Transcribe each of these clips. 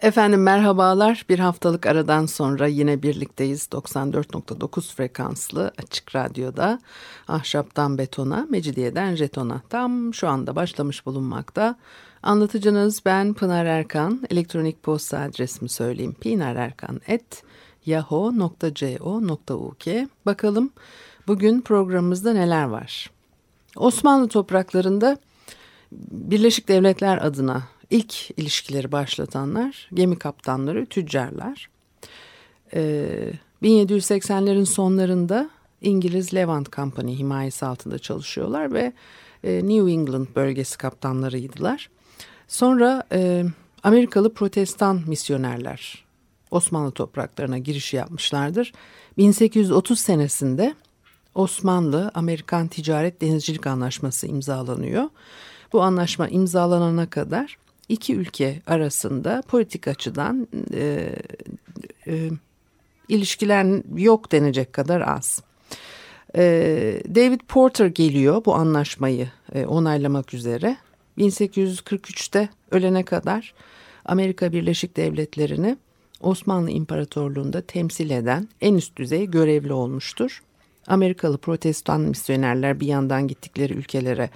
Efendim merhabalar. Bir haftalık aradan sonra yine birlikteyiz. 94.9 frekanslı açık radyoda ahşaptan betona, mecidiyeden jetona. Tam şu anda başlamış bulunmakta. Anlatıcınız ben Pınar Erkan. Elektronik posta adresimi söyleyeyim. pinarerkan.yahoo.co.uk Bakalım bugün programımızda neler var? Osmanlı topraklarında Birleşik Devletler adına ilk ilişkileri başlatanlar gemi kaptanları, tüccarlar. Ee, 1780'lerin sonlarında İngiliz Levant Company himayesi altında çalışıyorlar ve e, New England bölgesi kaptanlarıydılar. Sonra e, Amerikalı protestan misyonerler Osmanlı topraklarına giriş yapmışlardır. 1830 senesinde Osmanlı-Amerikan Ticaret Denizcilik Anlaşması imzalanıyor. Bu anlaşma imzalanana kadar iki ülke arasında politik açıdan e, e, ilişkiler yok denecek kadar az. E, David Porter geliyor bu anlaşmayı e, onaylamak üzere. 1843'te ölene kadar Amerika Birleşik Devletleri'ni Osmanlı İmparatorluğu'nda temsil eden en üst düzey görevli olmuştur. Amerikalı protestan misyonerler bir yandan gittikleri ülkelere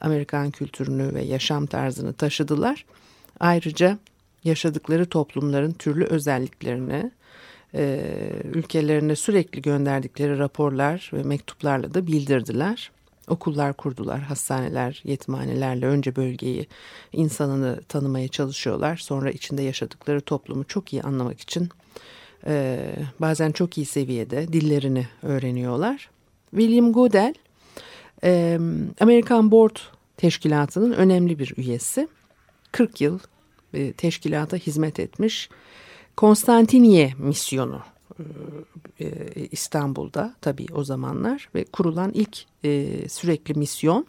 Amerikan kültürünü ve yaşam tarzını taşıdılar. Ayrıca yaşadıkları toplumların türlü özelliklerini e, ülkelerine sürekli gönderdikleri raporlar ve mektuplarla da bildirdiler. Okullar kurdular, hastaneler, yetimhanelerle önce bölgeyi, insanını tanımaya çalışıyorlar. Sonra içinde yaşadıkları toplumu çok iyi anlamak için e, bazen çok iyi seviyede dillerini öğreniyorlar. William Goodell, e, Amerikan Board Teşkilatı'nın önemli bir üyesi. 40 yıl e, teşkilata hizmet etmiş. Konstantiniye misyonu e, İstanbul'da tabii o zamanlar ve kurulan ilk e, sürekli misyon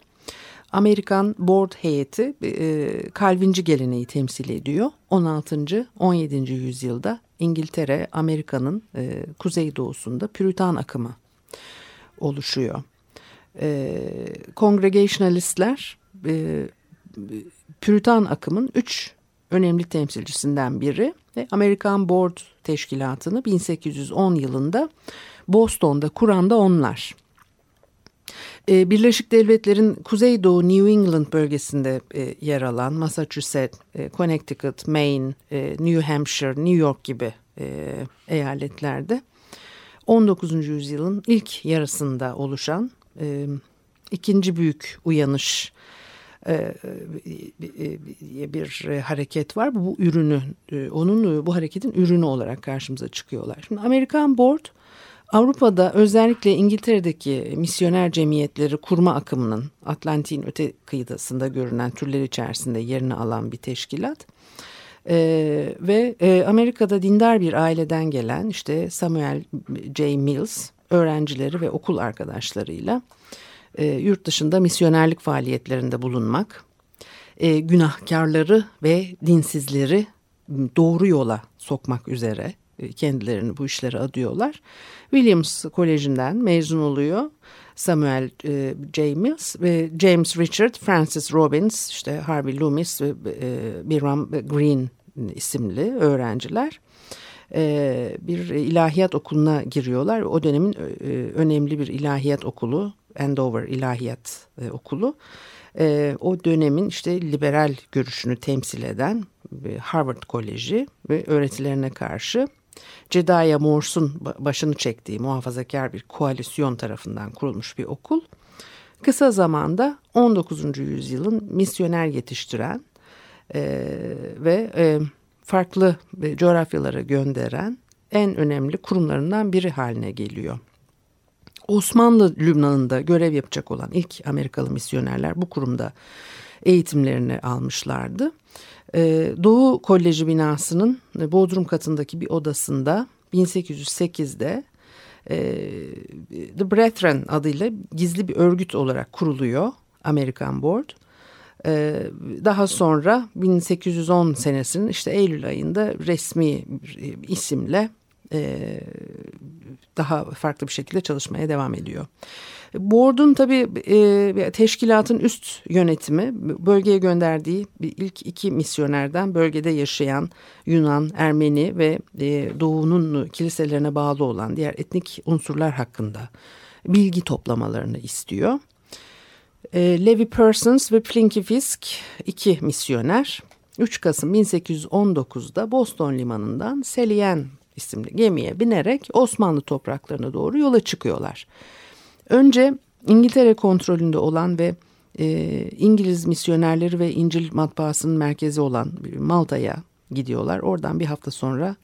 Amerikan Board heyeti e, Kalvinci geleneği temsil ediyor. 16. 17. yüzyılda İngiltere, Amerika'nın e, kuzeydoğusunda Püritan akımı oluşuyor. E, Congregationalistler e, Püritan akımın üç önemli temsilcisinden biri ve Amerikan Board Teşkilatı'nı 1810 yılında Boston'da kuran da onlar. Ee, Birleşik Devletler'in Kuzeydoğu New England bölgesinde e, yer alan Massachusetts, e, Connecticut, Maine, e, New Hampshire, New York gibi eyaletlerde 19. yüzyılın ilk yarısında oluşan ikinci büyük uyanış e, e, bir hareket var. Bu ürünü, e, onun bu hareketin ürünü olarak karşımıza çıkıyorlar. Şimdi Amerikan Board Avrupa'da özellikle İngiltere'deki misyoner cemiyetleri kurma akımının Atlantik'in öte kıyıdasında görünen türler içerisinde yerini alan bir teşkilat. Ee, ve e, Amerika'da dindar bir aileden gelen işte Samuel J. Mills öğrencileri ve okul arkadaşlarıyla e, yurt dışında misyonerlik faaliyetlerinde bulunmak, e, günahkarları ve dinsizleri doğru yola sokmak üzere e, kendilerini bu işlere adıyorlar. Williams Koleji'nden mezun oluyor. Samuel e, J. Mills ve James Richard, Francis Robbins, işte Harvey Loomis ve e, Biram Green isimli öğrenciler e, bir ilahiyat okuluna giriyorlar. O dönemin e, önemli bir ilahiyat okulu Andover İlahiyat e, Okulu. E, o dönemin işte liberal görüşünü temsil eden Harvard Koleji ve öğretilerine karşı Cedaya Morse'un başını çektiği muhafazakar bir koalisyon tarafından kurulmuş bir okul. Kısa zamanda 19. yüzyılın misyoner yetiştiren e, ve e, farklı coğrafyalara gönderen en önemli kurumlarından biri haline geliyor. Osmanlı Lübnan'ında görev yapacak olan ilk Amerikalı misyonerler bu kurumda eğitimlerini almışlardı. E, Doğu Koleji binasının Bodrum katındaki bir odasında 1808'de e, The Brethren adıyla gizli bir örgüt olarak kuruluyor Amerikan Board. E, daha sonra 1810 senesinin işte Eylül ayında resmi isimle e, daha farklı bir şekilde çalışmaya devam ediyor. Board'un tabii e, teşkilatın üst yönetimi bölgeye gönderdiği ilk iki misyonerden bölgede yaşayan Yunan, Ermeni ve e, Doğu'nun kiliselerine bağlı olan diğer etnik unsurlar hakkında bilgi toplamalarını istiyor. E, Levi Parsons ve Plinky Fisk iki misyoner 3 Kasım 1819'da Boston limanından Selyen isimli gemiye binerek Osmanlı topraklarına doğru yola çıkıyorlar. Önce İngiltere kontrolünde olan ve e, İngiliz misyonerleri ve İncil matbaasının merkezi olan Malta'ya gidiyorlar. Oradan bir hafta sonra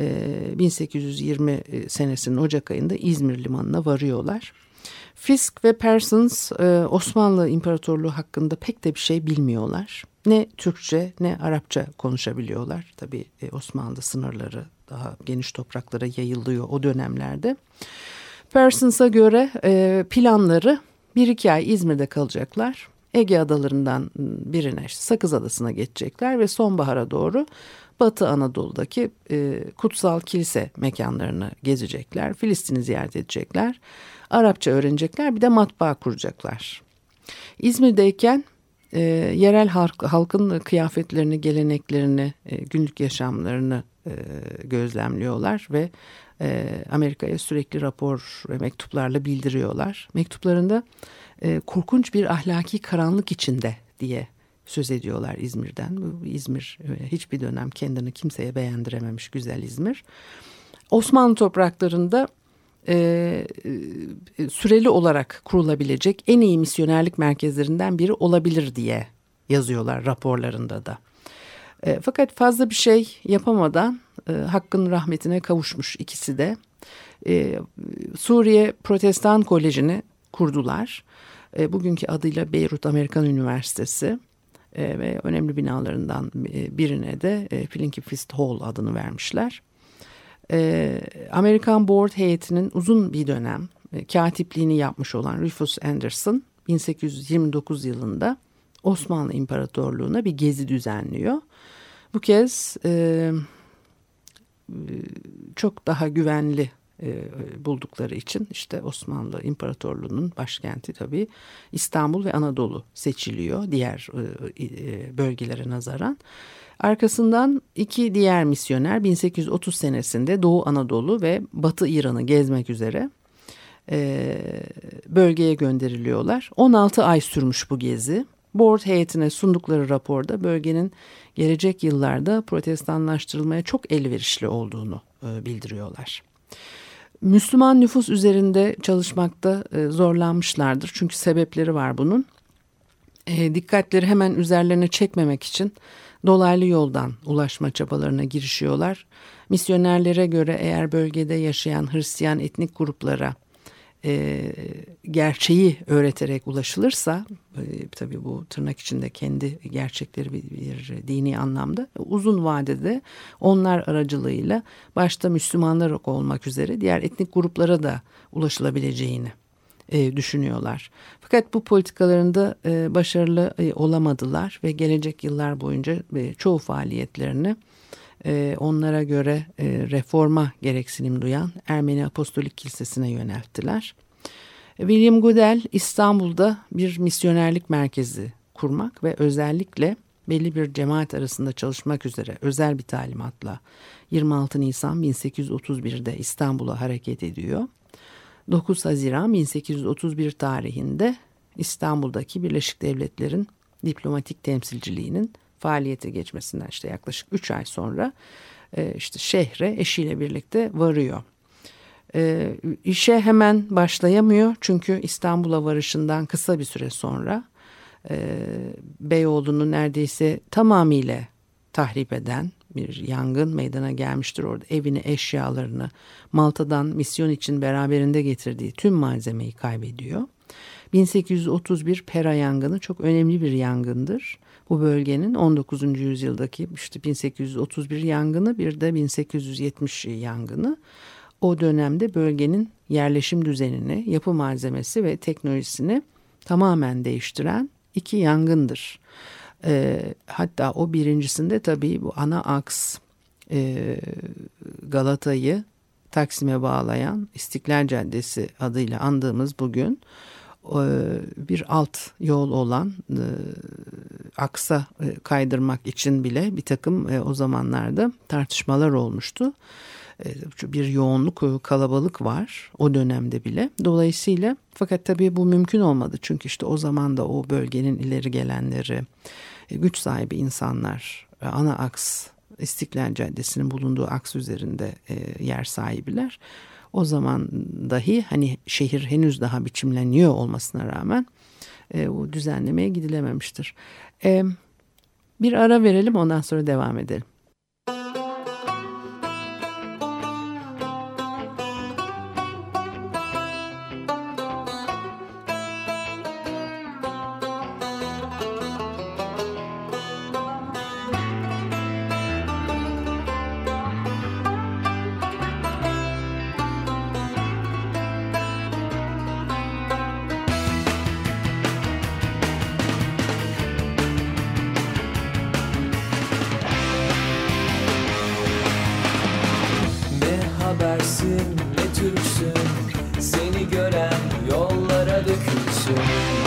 e, 1820 senesinin Ocak ayında İzmir limanına varıyorlar. Fisk ve Parsons e, Osmanlı İmparatorluğu hakkında pek de bir şey bilmiyorlar. Ne Türkçe ne Arapça konuşabiliyorlar. Tabii e, Osmanlı sınırları daha geniş topraklara yayılıyor o dönemlerde. Parsons'a göre e, planları bir iki ay İzmir'de kalacaklar. Ege adalarından birine Sakız Adası'na geçecekler ve sonbahara doğru Batı Anadolu'daki e, kutsal kilise mekanlarını gezecekler. Filistin'i ziyaret edecekler. Arapça öğrenecekler bir de matbaa kuracaklar. İzmir'deyken e, yerel halk, halkın kıyafetlerini, geleneklerini, e, günlük yaşamlarını e, gözlemliyorlar ve e, Amerika'ya sürekli rapor ve mektuplarla bildiriyorlar. Mektuplarında e, korkunç bir ahlaki karanlık içinde diye söz ediyorlar İzmir'den. İzmir e, hiçbir dönem kendini kimseye beğendirememiş güzel İzmir. Osmanlı topraklarında e, e, süreli olarak kurulabilecek en iyi misyonerlik merkezlerinden biri olabilir diye yazıyorlar raporlarında da. E, fakat fazla bir şey yapamadan e, Hakk'ın rahmetine kavuşmuş ikisi de. E, Suriye Protestan Koleji'ni kurdular. E, bugünkü adıyla Beyrut Amerikan Üniversitesi e, ve önemli binalarından e, birine de e, Flinky Fist Hall adını vermişler. E, Amerikan Board heyetinin uzun bir dönem e, katipliğini yapmış olan Rufus Anderson 1829 yılında Osmanlı İmparatorluğu'na bir gezi düzenliyor. Bu kez e, çok daha güvenli e, buldukları için işte Osmanlı İmparatorluğu'nun başkenti tabii İstanbul ve Anadolu seçiliyor diğer e, e, bölgelere nazaran. Arkasından iki diğer misyoner 1830 senesinde Doğu Anadolu ve Batı İran'ı gezmek üzere e, bölgeye gönderiliyorlar. 16 ay sürmüş bu gezi. Board heyetine sundukları raporda bölgenin gelecek yıllarda protestanlaştırılmaya çok elverişli olduğunu e, bildiriyorlar. Müslüman nüfus üzerinde çalışmakta e, zorlanmışlardır çünkü sebepleri var bunun. E, dikkatleri hemen üzerlerine çekmemek için dolaylı yoldan ulaşma çabalarına girişiyorlar. Misyonerlere göre eğer bölgede yaşayan Hristiyan etnik gruplara e, gerçeği öğreterek ulaşılırsa e, tabii bu tırnak içinde kendi gerçekleri bir, bir dini anlamda uzun vadede onlar aracılığıyla başta Müslümanlar olmak üzere diğer etnik gruplara da ulaşılabileceğini e, düşünüyorlar. Fakat bu politikalarında e, başarılı e, olamadılar ve gelecek yıllar boyunca e, çoğu faaliyetlerini e, onlara göre e, reforma gereksinim duyan Ermeni Apostolik Kilisesi'ne yönelttiler. William Goodell İstanbul'da bir misyonerlik merkezi kurmak ve özellikle belli bir cemaat arasında çalışmak üzere özel bir talimatla 26 Nisan 1831'de İstanbul'a hareket ediyor. 9 Haziran 1831 tarihinde İstanbul'daki Birleşik Devletler'in diplomatik temsilciliğinin faaliyete geçmesinden işte yaklaşık 3 ay sonra e, işte şehre eşiyle birlikte varıyor. E, işe hemen başlayamıyor çünkü İstanbul'a varışından kısa bir süre sonra e, Beyoğlu'nu neredeyse tamamıyla tahrip eden bir yangın meydana gelmiştir orada. Evini, eşyalarını, Malta'dan misyon için beraberinde getirdiği tüm malzemeyi kaybediyor. 1831 Pera yangını çok önemli bir yangındır. Bu bölgenin 19. yüzyıldaki işte 1831 yangını bir de 1870 yangını o dönemde bölgenin yerleşim düzenini, yapı malzemesi ve teknolojisini tamamen değiştiren iki yangındır. E, hatta o birincisinde tabii bu ana aks e, Galata'yı Taksim'e bağlayan İstiklal Caddesi adıyla andığımız bugün bir alt yol olan e, aksa e, kaydırmak için bile bir takım o zamanlarda tartışmalar olmuştu. Bir yoğunluk, kalabalık var o dönemde bile. Dolayısıyla fakat tabii bu mümkün olmadı. Çünkü işte o zaman da o bölgenin ileri gelenleri, güç sahibi insanlar ana aks İstiklal Caddesi'nin bulunduğu aks üzerinde e, yer sahibiler. O zaman dahi hani şehir henüz daha biçimleniyor olmasına rağmen e, o düzenlemeye gidilememiştir. E, bir ara verelim ondan sonra devam edelim. ne habersin ne Türksün? Seni gören yollara dökülsün.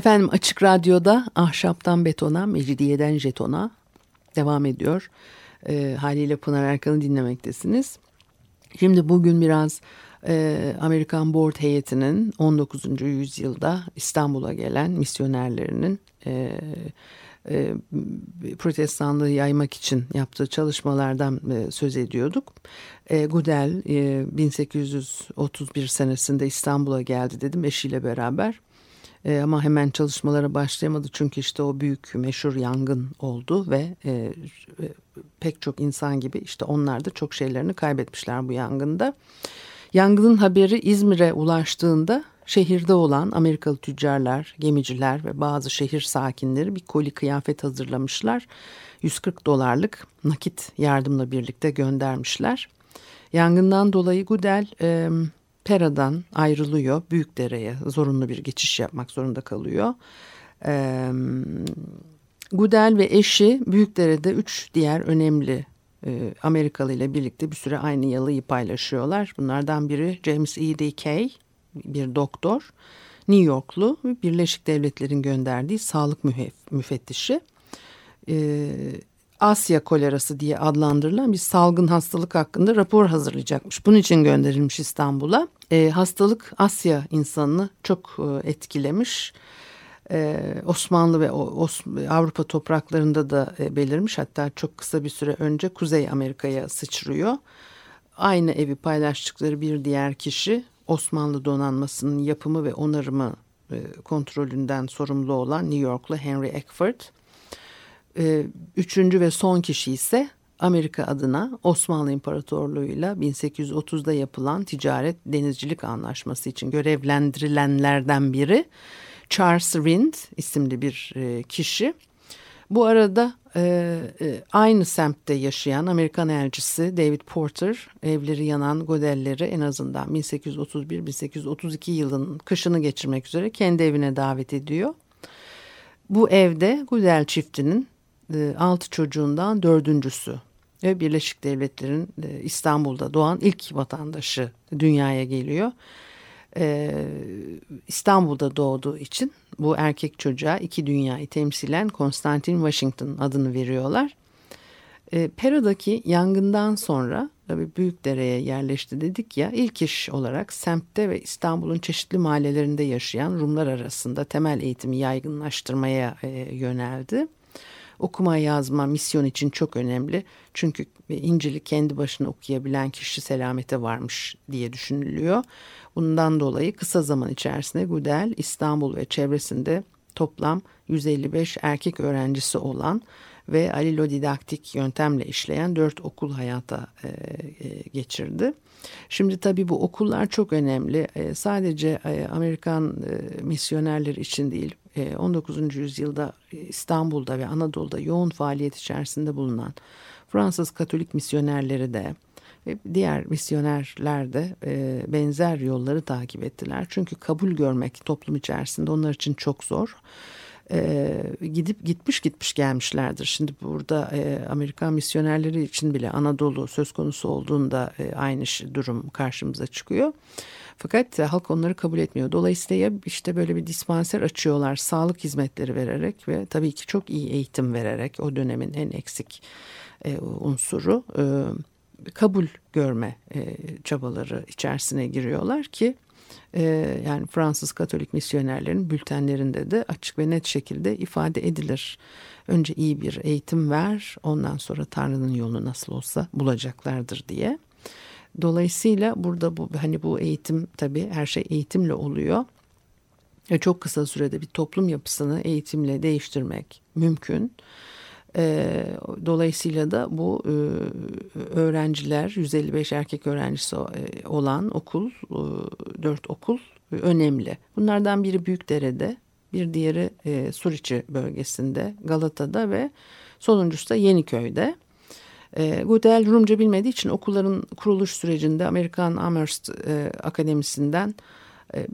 Efendim Açık Radyo'da Ahşaptan Betona, Mecidiyeden Jeton'a devam ediyor. E, haliyle Pınar Erkan'ı dinlemektesiniz. Şimdi bugün biraz e, Amerikan Board heyetinin 19. yüzyılda İstanbul'a gelen misyonerlerinin e, e, protestanlığı yaymak için yaptığı çalışmalardan e, söz ediyorduk. E, Gudel e, 1831 senesinde İstanbul'a geldi dedim eşiyle beraber. E, ama hemen çalışmalara başlayamadı çünkü işte o büyük meşhur yangın oldu ve e, e, pek çok insan gibi işte onlar da çok şeylerini kaybetmişler bu yangında. Yangının haberi İzmir'e ulaştığında şehirde olan Amerikalı tüccarlar, gemiciler ve bazı şehir sakinleri bir koli kıyafet hazırlamışlar. 140 dolarlık nakit yardımla birlikte göndermişler. Yangından dolayı Gudel e, Pera'dan ayrılıyor. Büyükdere'ye zorunlu bir geçiş yapmak zorunda kalıyor. E, Gudel ve eşi Büyükdere'de üç diğer önemli e, Amerikalı ile birlikte bir süre aynı yalıyı paylaşıyorlar. Bunlardan biri James E. D. Kay, bir doktor. New Yorklu Birleşik Devletler'in gönderdiği sağlık müfettişi. Asya kolerası diye adlandırılan bir salgın hastalık hakkında rapor hazırlayacakmış. Bunun için gönderilmiş İstanbul'a. E, hastalık Asya insanını çok e, etkilemiş. E, Osmanlı ve Os Avrupa topraklarında da e, belirmiş. Hatta çok kısa bir süre önce Kuzey Amerika'ya sıçrıyor. Aynı evi paylaştıkları bir diğer kişi Osmanlı donanmasının yapımı ve onarımı e, kontrolünden sorumlu olan New Yorklu Henry Eckford. E, üçüncü ve son kişi ise Amerika adına Osmanlı İmparatorluğu'yla 1830'da yapılan ticaret denizcilik anlaşması için görevlendirilenlerden biri Charles Rind isimli bir e, kişi. Bu arada e, e, aynı semtte yaşayan Amerikan elçisi David Porter evleri yanan Godelleri en azından 1831-1832 yılının kışını geçirmek üzere kendi evine davet ediyor. Bu evde Godel çiftinin e, altı çocuğundan dördüncüsü ve Birleşik Devletler'in e, İstanbul'da doğan ilk vatandaşı dünyaya geliyor. E, İstanbul'da doğduğu için bu erkek çocuğa iki dünyayı temsilen Konstantin Washington adını veriyorlar. E, Pera'daki yangından sonra tabii Büyükdere'ye yerleşti dedik ya ilk iş olarak semtte ve İstanbul'un çeşitli mahallelerinde yaşayan Rumlar arasında temel eğitimi yaygınlaştırmaya e, yöneldi. Okuma yazma misyon için çok önemli çünkü İncil'i kendi başına okuyabilen kişi selamete varmış diye düşünülüyor. Bundan dolayı kısa zaman içerisinde Gudel İstanbul ve çevresinde toplam 155 erkek öğrencisi olan ve alilodidaktik yöntemle işleyen dört okul hayata e, e, geçirdi. Şimdi tabii bu okullar çok önemli. E, sadece e, Amerikan e, misyonerler için değil, 19. yüzyılda İstanbul'da ve Anadolu'da yoğun faaliyet içerisinde bulunan Fransız Katolik misyonerleri de ve diğer misyonerler de e, benzer yolları takip ettiler. Çünkü kabul görmek toplum içerisinde onlar için çok zor. E, gidip gitmiş gitmiş gelmişlerdir. Şimdi burada e, Amerikan misyonerleri için bile Anadolu söz konusu olduğunda e, aynı durum karşımıza çıkıyor. Fakat halk onları kabul etmiyor. Dolayısıyla işte böyle bir dispanser açıyorlar sağlık hizmetleri vererek ve tabii ki çok iyi eğitim vererek o dönemin en eksik e, unsuru e, kabul görme e, çabaları içerisine giriyorlar ki e, yani Fransız Katolik misyonerlerin bültenlerinde de açık ve net şekilde ifade edilir. Önce iyi bir eğitim ver ondan sonra Tanrı'nın yolunu nasıl olsa bulacaklardır diye. Dolayısıyla burada bu hani bu eğitim tabii her şey eğitimle oluyor. Ve çok kısa sürede bir toplum yapısını eğitimle değiştirmek mümkün. E, dolayısıyla da bu e, öğrenciler 155 erkek öğrencisi e, olan okul, e, 4 okul e, önemli. Bunlardan biri Büyükdere'de, bir diğeri e, Suriçi bölgesinde, Galata'da ve sonuncusu da Yeniköy'de. E, Gudel Rumca bilmediği için okulların kuruluş sürecinde Amerikan Amherst e, Akademisi'nden e,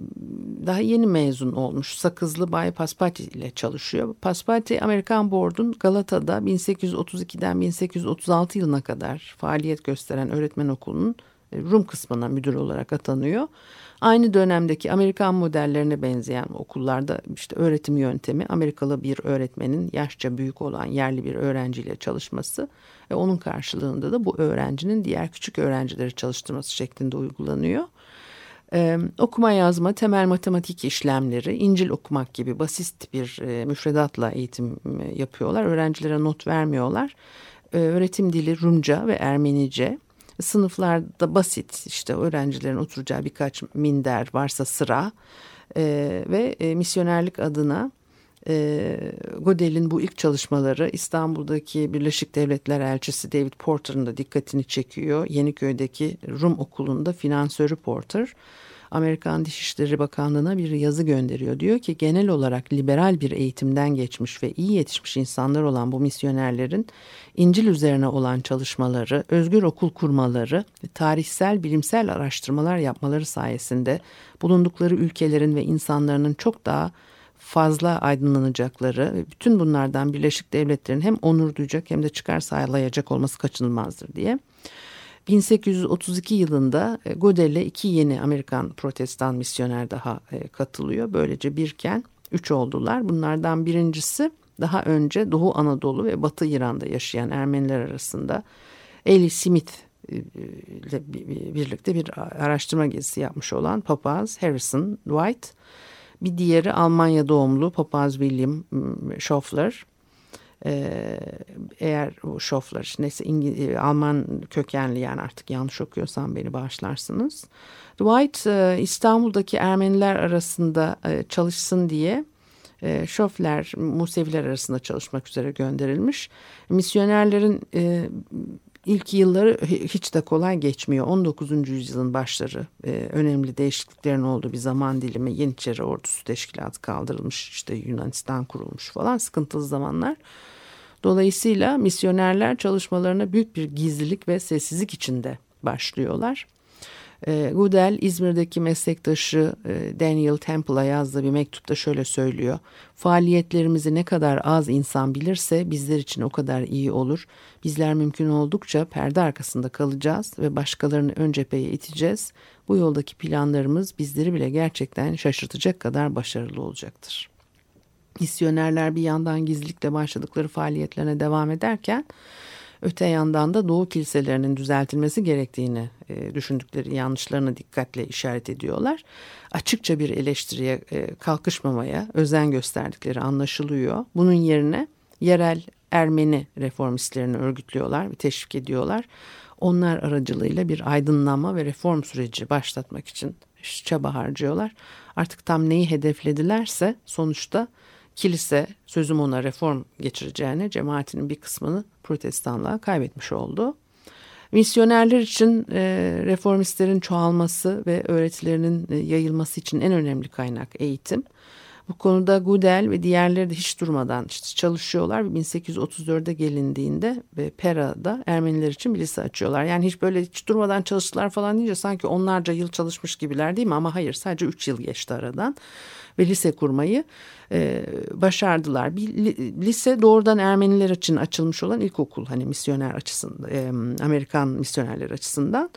daha yeni mezun olmuş Sakızlı Bay Paspati ile çalışıyor. Paspati Amerikan Board'un Galata'da 1832'den 1836 yılına kadar faaliyet gösteren öğretmen okulunun e, Rum kısmına müdür olarak atanıyor. Aynı dönemdeki Amerikan modellerine benzeyen okullarda işte öğretim yöntemi Amerikalı bir öğretmenin yaşça büyük olan yerli bir öğrenciyle çalışması ve onun karşılığında da bu öğrencinin diğer küçük öğrencileri çalıştırması şeklinde uygulanıyor. Ee, okuma yazma, temel matematik işlemleri, İncil okumak gibi basit bir e, müfredatla eğitim yapıyorlar. Öğrencilere not vermiyorlar. Öğretim dili Rumca ve Ermenice. Sınıflarda basit işte öğrencilerin oturacağı birkaç minder varsa sıra e, ve e, misyonerlik adına e, Godel'in bu ilk çalışmaları İstanbul'daki Birleşik Devletler Elçisi David Porter'ın da dikkatini çekiyor. Yeniköy'deki Rum okulunda finansörü Porter Amerikan Dışişleri Bakanlığı'na bir yazı gönderiyor. Diyor ki genel olarak liberal bir eğitimden geçmiş ve iyi yetişmiş insanlar olan bu misyonerlerin İncil üzerine olan çalışmaları, özgür okul kurmaları, tarihsel bilimsel araştırmalar yapmaları sayesinde bulundukları ülkelerin ve insanların çok daha fazla aydınlanacakları ve bütün bunlardan Birleşik Devletler'in hem onur duyacak hem de çıkar sağlayacak olması kaçınılmazdır diye. 1832 yılında e, Godel'e iki yeni Amerikan protestan misyoner daha e, katılıyor. Böylece birken üç oldular. Bunlardan birincisi daha önce Doğu Anadolu ve Batı İran'da yaşayan Ermeniler arasında Eli Smith e, ile birlikte bir araştırma gezisi yapmış olan papaz Harrison White. Bir diğeri Almanya doğumlu papaz William Schoffler. Ee, eğer bu Schoffler neyse İngiliz, e, Alman kökenli yani artık yanlış okuyorsam beni bağışlarsınız. Dwight e, İstanbul'daki Ermeniler arasında e, çalışsın diye e, Schoffler Museviler arasında çalışmak üzere gönderilmiş. Misyonerlerin ilk yılları hiç de kolay geçmiyor. 19. yüzyılın başları e, önemli değişikliklerin olduğu bir zaman dilimi Yeniçeri Ordusu Teşkilatı kaldırılmış işte Yunanistan kurulmuş falan sıkıntılı zamanlar. Dolayısıyla misyonerler çalışmalarına büyük bir gizlilik ve sessizlik içinde başlıyorlar. E, Goodell İzmir'deki meslektaşı e, Daniel Temple'a yazdığı bir mektupta şöyle söylüyor. Faaliyetlerimizi ne kadar az insan bilirse bizler için o kadar iyi olur. Bizler mümkün oldukça perde arkasında kalacağız ve başkalarını ön cepheye iteceğiz. Bu yoldaki planlarımız bizleri bile gerçekten şaşırtacak kadar başarılı olacaktır. Misyonerler bir yandan gizlilikle başladıkları faaliyetlerine devam ederken öte yandan da Doğu kiliselerinin düzeltilmesi gerektiğini e, düşündükleri yanlışlarını dikkatle işaret ediyorlar. Açıkça bir eleştiriye e, kalkışmamaya özen gösterdikleri anlaşılıyor. Bunun yerine yerel Ermeni reformistlerini örgütlüyorlar ve teşvik ediyorlar. Onlar aracılığıyla bir aydınlanma ve reform süreci başlatmak için çaba harcıyorlar. Artık tam neyi hedefledilerse sonuçta kilise sözüm ona reform geçireceğine cemaatinin bir kısmını protestanlığa kaybetmiş oldu. Misyonerler için e, reformistlerin çoğalması ve öğretilerinin e, yayılması için en önemli kaynak eğitim. Bu konuda Gudel ve diğerleri de hiç durmadan işte çalışıyorlar. 1834'de gelindiğinde ve Pera'da Ermeniler için bir lise açıyorlar. Yani hiç böyle hiç durmadan çalıştılar falan deyince sanki onlarca yıl çalışmış gibiler değil mi? Ama hayır sadece 3 yıl geçti aradan ve lise kurmayı e, başardılar. Bir lise doğrudan Ermeniler için açılmış olan ilkokul hani misyoner açısından e, Amerikan misyonerler açısından.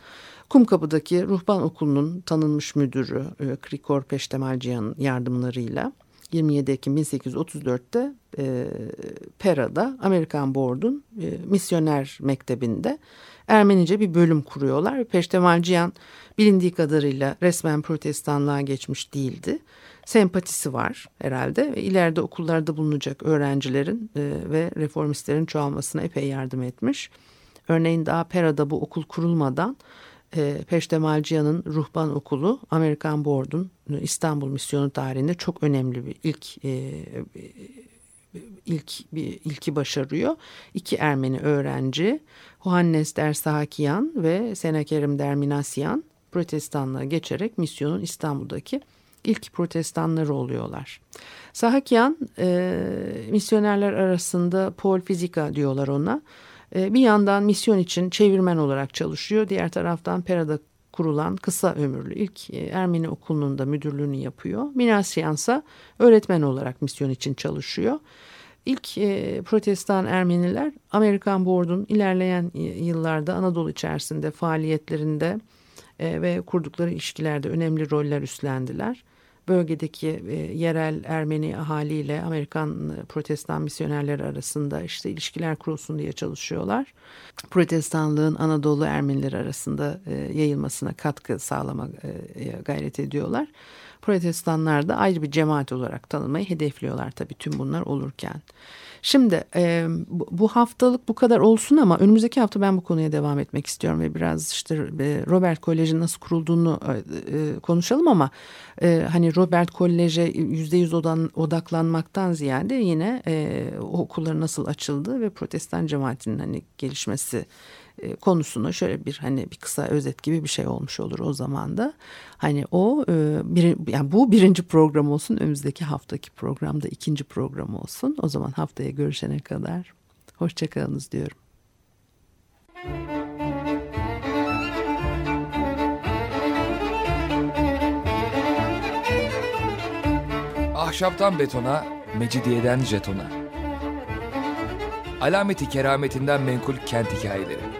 Kumkapı'daki ruhban okulunun tanınmış müdürü e, Krikor Peştemalciyan'ın yardımlarıyla 27 Ekim 1834'te e, Pera'da Amerikan Board'un e, misyoner mektebinde Ermenice bir bölüm kuruyorlar. Peştemalciyan bilindiği kadarıyla resmen protestanlığa geçmiş değildi sempatisi var herhalde. Ve ileride okullarda bulunacak öğrencilerin e, ve reformistlerin çoğalmasına epey yardım etmiş. Örneğin daha Pera'da bu okul kurulmadan e, Peştemalciyan'ın ruhban okulu Amerikan Board'un e, İstanbul misyonu tarihinde çok önemli bir ilk e, ilk bir ilki başarıyor. İki Ermeni öğrenci Johannes der Sahakiyan ve Senakerim der Minasyan protestanlığa geçerek misyonun İstanbul'daki ilk protestanları oluyorlar. Sahakyan e, misyonerler arasında Paul Fizika diyorlar ona. E, bir yandan misyon için çevirmen olarak çalışıyor. Diğer taraftan Pera'da kurulan kısa ömürlü ilk e, Ermeni okulunun da müdürlüğünü yapıyor. Minasyansa öğretmen olarak misyon için çalışıyor. İlk e, protestan Ermeniler Amerikan Board'un ilerleyen yıllarda Anadolu içerisinde faaliyetlerinde e, ve kurdukları ilişkilerde önemli roller üstlendiler. Bölgedeki e, yerel Ermeni ahaliyle Amerikan e, protestan misyonerleri arasında işte ilişkiler kurulsun diye çalışıyorlar. Protestanlığın Anadolu Ermenileri arasında e, yayılmasına katkı sağlamaya gayret ediyorlar. Protestanlar da ayrı bir cemaat olarak tanınmayı hedefliyorlar tabii tüm bunlar olurken. Şimdi e, bu haftalık bu kadar olsun ama önümüzdeki hafta ben bu konuya devam etmek istiyorum ve biraz işte e, Robert Kolej'in nasıl kurulduğunu e, konuşalım ama e, hani Robert Kolej'e yüzde yüz odaklanmaktan ziyade yine e, okulların nasıl açıldığı ve Protestan cemaatinin hani gelişmesi e, konusunu şöyle bir hani bir kısa özet gibi bir şey olmuş olur o zaman da. Hani o e, bir, yani bu birinci program olsun önümüzdeki haftaki programda ikinci program olsun. O zaman haftaya görüşene kadar hoşçakalınız diyorum. Ahşaptan betona, mecidiyeden jetona. Alameti kerametinden menkul kent hikayeleri.